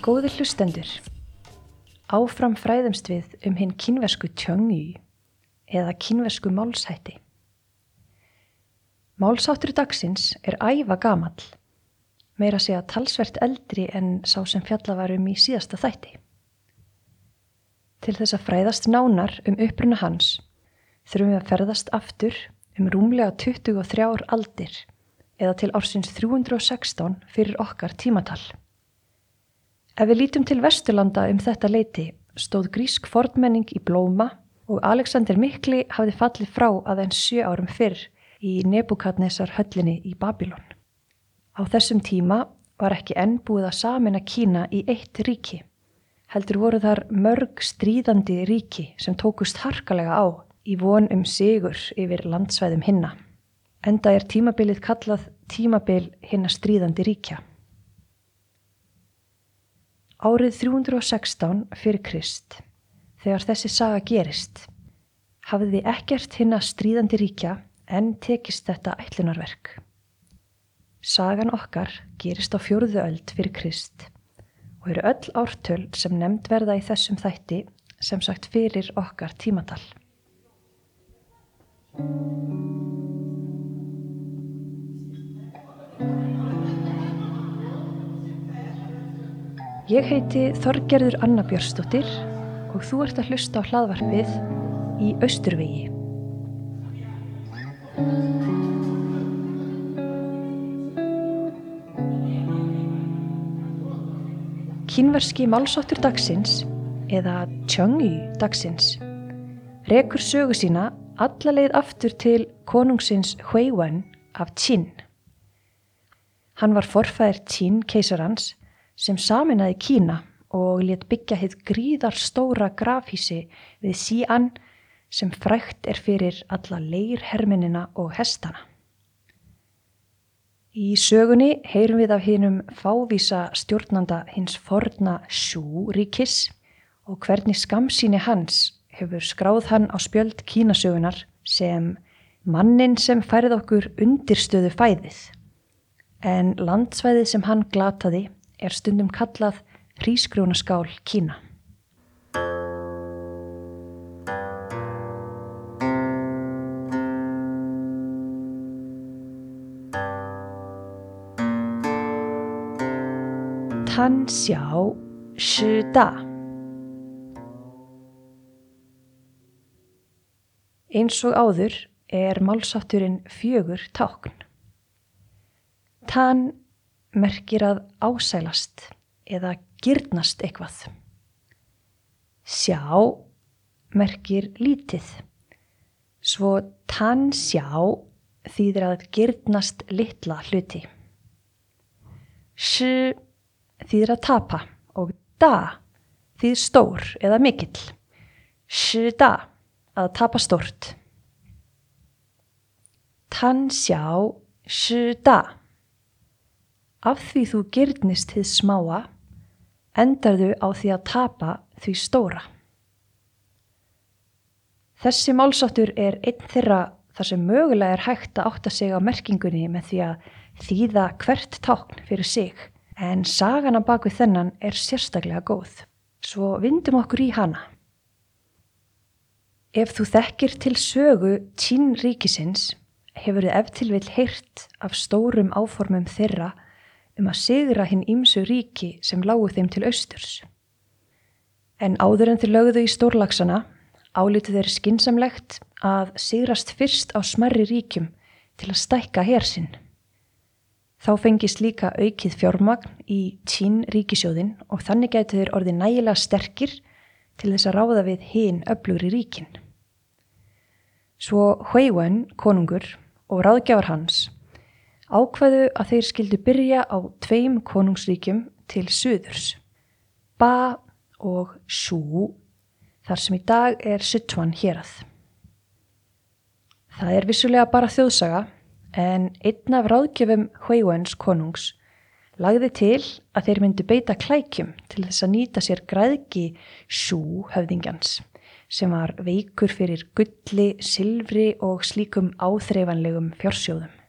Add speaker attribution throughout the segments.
Speaker 1: Góði hlustendur, áfram fræðumst við um hinn kynversku tjöngju eða kynversku málshætti. Málsáttur dagsins er æfa gamall, meira segja talsvert eldri en sá sem fjalla var um í síðasta þætti. Til þess að fræðast nánar um uppruna hans þurfum við að ferðast aftur um rúmlega 23 aldir eða til ársins 316 fyrir okkar tímatal. Ef við lítum til Vesturlanda um þetta leiti stóð grísk fornmenning í blóma og Alexander Mikli hafði fallið frá aðeins sjö árum fyrr í Nebukadnesar höllinni í Babilón. Á þessum tíma var ekki enn búið að samina Kína í eitt ríki. Heldur voru þar mörg stríðandi ríki sem tókust harkalega á í von um sigur yfir landsvæðum hinna. Enda er tímabilið kallað tímabil hinna stríðandi ríkja. Árið 316 fyrir Krist, þegar þessi saga gerist, hafði ekkert hinna stríðandi ríkja en tekist þetta ætlunarverk. Sagan okkar gerist á fjóruðu öld fyrir Krist og eru öll ártöl sem nefnd verða í þessum þætti sem sagt fyrir okkar tímatal. Ég heiti Þorgerður Anna Björnsdóttir og þú ert að hlusta á hlaðvarpið í Östurvegi. Kínverski málsáttur dagsins eða Tjöngju dagsins rekur sögu sína alla leið aftur til konungsins Huiwen af Qin. Hann var forfæðir Qin keisarans sem saminnaði Kína og let byggja hitt gríðar stóra grafhísi við Xi'an sem frækt er fyrir alla leirherminina og hestana. Í sögunni heyrum við af hinnum fávísa stjórnanda hins forna Sjú ríkis og hvernig skamsíni hans hefur skráð hann á spjöld kínasögunar sem mannin sem færið okkur undirstöðu fæðið. En landsvæðið sem hann glataði er stundum kallað hrísgrjónaskál Kína. Tan Xiao Shi Da Eins og áður er málsátturinn fjögur tákn. Tan merkir að ásælast eða gyrnast eitthvað. Sjá merkir lítið. Svo tann sjá þýðir að gyrnast litla hluti. Sj þýðir að tapa og da þýðir stór eða mikill. Sj da að tapa stórt. Tann sjá sj da Af því þú gyrnist þið smáa, endarðu á því að tapa því stóra. Þessi málsáttur er einn þeirra þar sem mögulega er hægt að átta sig á merkingunni með því að þýða hvert tákn fyrir sig, en sagana baku þennan er sérstaklega góð. Svo vindum okkur í hana. Ef þú þekkir til sögu tín ríkisins, hefur þið eftirvill heyrt af stórum áformum þeirra um að sigra hinn ímsu ríki sem lágu þeim til austurs. En áður en þeir lögðu í stórlagsana álítið þeir skinsamlegt að sigrast fyrst á smerri ríkjum til að stækka hersinn. Þá fengist líka aukið fjármagn í tín ríkisjóðin og þannig gætu þeir orðið nægilega sterkir til þess að ráða við hinn öflugri ríkin. Svo Huiwen, konungur og ráðgjafar hans ákveðu að þeir skildu byrja á tveim konungsríkjum til suðurs, Ba og Shu, þar sem í dag er Sichuan hérað. Það er vissulega bara þjóðsaga, en einn af ráðgjöfum Huiwens konungs lagði til að þeir myndu beita klækjum til þess að nýta sér græðki Shu höfðingjans, sem var veikur fyrir gulli, silfri og slíkum áþreifanlegum fjársjóðum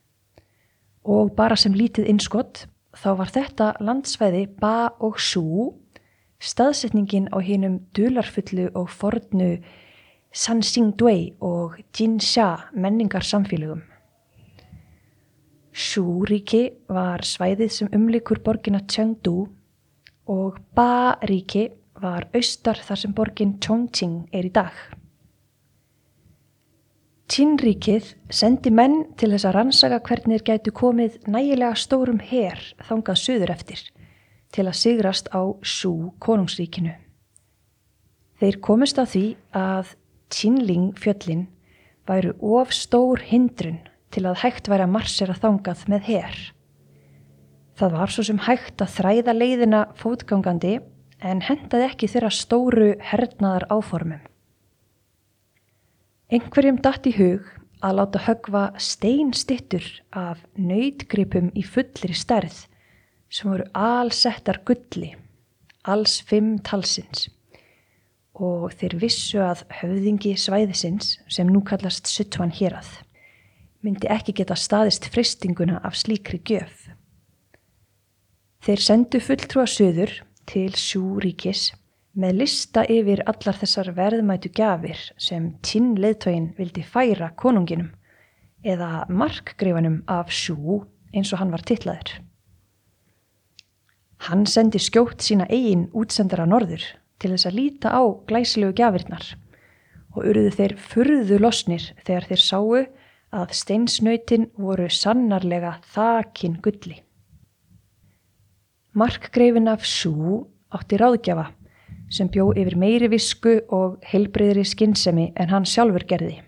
Speaker 1: og bara sem lítið innskott þá var þetta landsvæði Ba og Sú staðsetningin á hinnum dularfullu og fornu Sansingdui og Jinsha menningar samfélögum. Shu-ríki var svæðið sem umlikur borgina Chengdu og Ba-ríki var austar þar sem borgin Chongqing er í dag. Qin-ríkið sendi menn til þess að rannsaka hvernig þeir gætu komið nægilega stórum her þangað söður eftir til að sigrast á Shu konungsríkinu. Þeir komist á því að Qinling fjöllin væru of stór hindrun til að hægt væri að marsera þangað með her. Það var svo sem hægt að þræða leiðina fótgangandi en hendaði ekki þeirra stóru hernaðar áformum. Einhverjum datt í hug að láta högva steinstittur af nöytgripum í fullri stærð sem voru allsettar gulli, alls fimm talsins og þeir vissu að höfðingi svæðisins sem nú kallast Suttuan hérað myndi ekki geta staðist fristinguna af slíkri gjöf. Þeir sendu fulltrúa söður til Sjúríkis með lista yfir allar þessar verðmætu gafir sem tinn leðtögin vildi færa konunginum eða markgreifanum af Sjú eins og hann var tillaður. Hann sendi skjótt sína eigin útsendara norður til þess að líta á glæsilegu gafirnar og urðu þeir furðu losnir þegar þeir sáu að steinsnöytin voru sannarlega þakin gulli. Markgreifin af Sú átti ráðgjafa sem bjó yfir meiri visku og heilbreyðri skinnsemi en hann sjálfur gerði.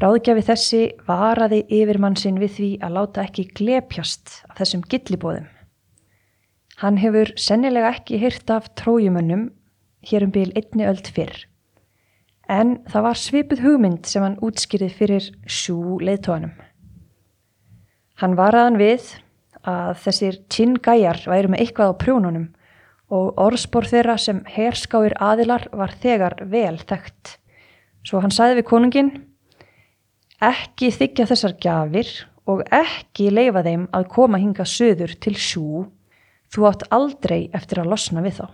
Speaker 1: Ráðgjafi þessi varaði yfirmann sinn við því að láta ekki glepjast af þessum gillibóðum. Hann hefur sennilega ekki hyrt af trójumönnum hér um bíl einni öld fyrr en það var svipuð hugmynd sem hann útskýrið fyrir sjú leiðtóanum. Hann varaðan við að þessir tjinngæjar væri með eitthvað á prjónunum og orðspór þeirra sem herskáir aðilar var þegar vel þekkt. Svo hann sæði við konungin, ekki þykja þessar gafir og ekki leifa þeim að koma hinga söður til sjú, þú átt aldrei eftir að losna við þá.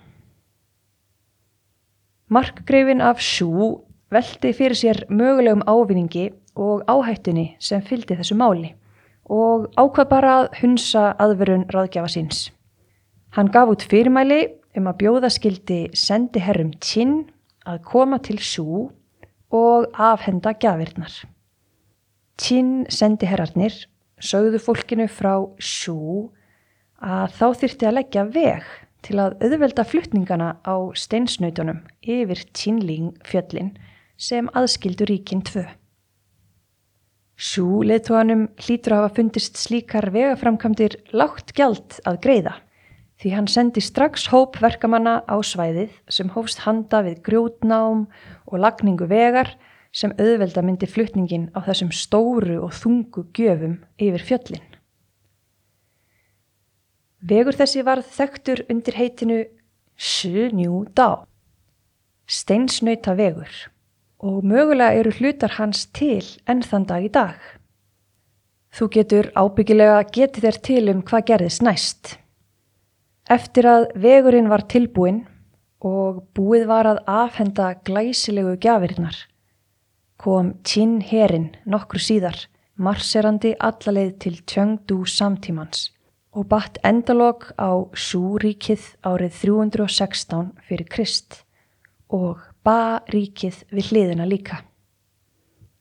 Speaker 1: Markgreifin af sjú velti fyrir sér mögulegum ávinningi og áhættunni sem fylgdi þessu máli og ákvað bara að hunsa aðverun ráðgjafa síns. Hann gaf út fyrirmæli um að bjóða skildi sendi herrum tinn að koma til sjú og afhenda gafirnar. Tinn sendi herrarnir sögðu fólkinu frá sjú að þá þyrti að leggja veg til að auðvelda fluttningana á steinsnautunum yfir Tínling fjöllin sem aðskildu ríkin tvö. Sjú leðtóanum hlýtur að hafa fundist slíkar vegaframkamdir lágt gjald að greiða því hann sendi strax hóp verkamanna á svæðið sem hófst handa við grjótnám og lagningu vegar sem auðvelda myndi flutningin á þessum stóru og þungu gjöfum yfir fjöllin. Vegur þessi varð þektur undir heitinu Sju Njú Dá, steinsnöyta vegur og mögulega eru hlutar hans til enn þann dag í dag. Þú getur ábyggilega getið þér til um hvað gerðist næst. Eftir að vegurinn var tilbúin og búið var að afhenda glæsilegu gjafirinnar, kom Tinn herin nokkru síðar marserandi allaleið til tjöngdú samtímans og batt endalog á Súríkið árið 316 fyrir Krist og Ba-ríkið við hliðina líka.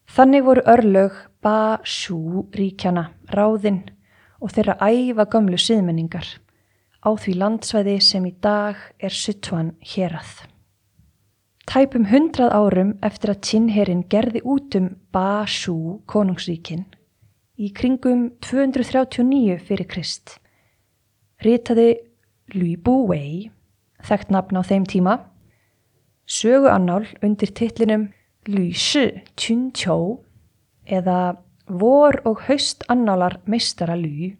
Speaker 1: Þannig voru örlög Ba-sjú-ríkjana ráðinn og þeirra æfa gömlu siðmenningar á því landsvæði sem í dag er Suttuan hérað. Tæpum hundrað árum eftir að Tinnherin gerði út um Ba-sjú konungsríkin í kringum 239 fyrir Krist ritaði Lü Bu Wei, þekkt nafn á þeim tíma, söguannál undir titlinum Lü Shi Tjun Tjó eða Vor og haust annálar meistara Lü.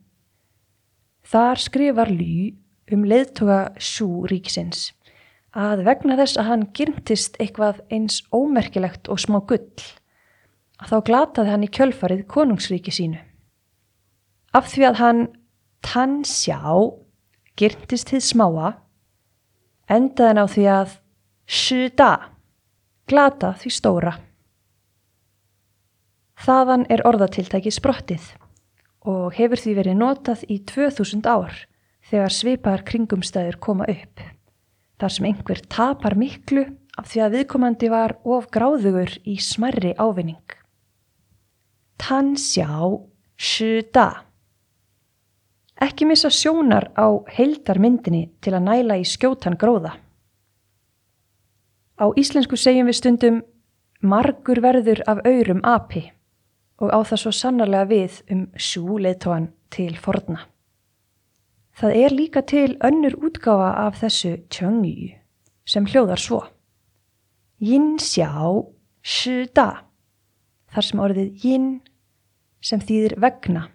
Speaker 1: Þar skrifar Lü um leiðtoga Sjú ríksins að vegna þess að hann gyrntist eitthvað eins ómerkilegt og smá gull að þá glataði hann í kjölfarið konungsríki sínu. Af því að hann tann sjá gyrntist þið smáa endaðan á því að shuda, glata því stóra. Þaðan er orðatiltæki sprottið og hefur því verið notað í 2000 ár þegar svipaðar kringumstæður koma upp. Þar sem einhver tapar miklu af því að viðkomandi var of gráðugur í smarri ávinning. Tann sjá, shuda. Ekki missa sjónar á heildarmyndinni til að næla í skjótan gróða. Á íslensku segjum við stundum margur verður af aurum api og á það svo sannarlega við um sjúleitóan til forna. Það er líka til önnur útgáfa af þessu tjöngi sem hljóðar svo. Yin sjá shi da. Þar sem orðið yin sem þýðir vegna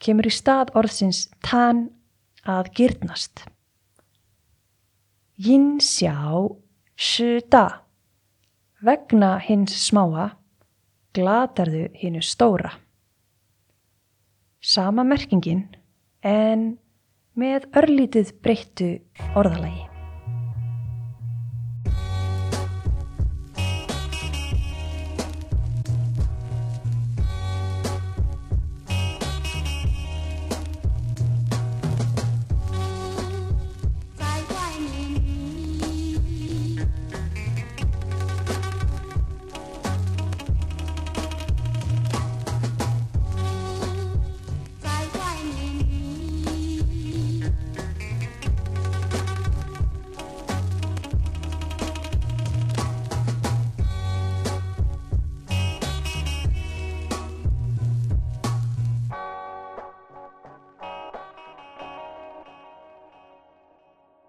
Speaker 1: kemur í stað orðsins tan að gyrnast. Yin sjá shi da. Vegna hins smáa glatarðu hinnu stóra. Sama merkingin en með örlítið breyttu orðalagi.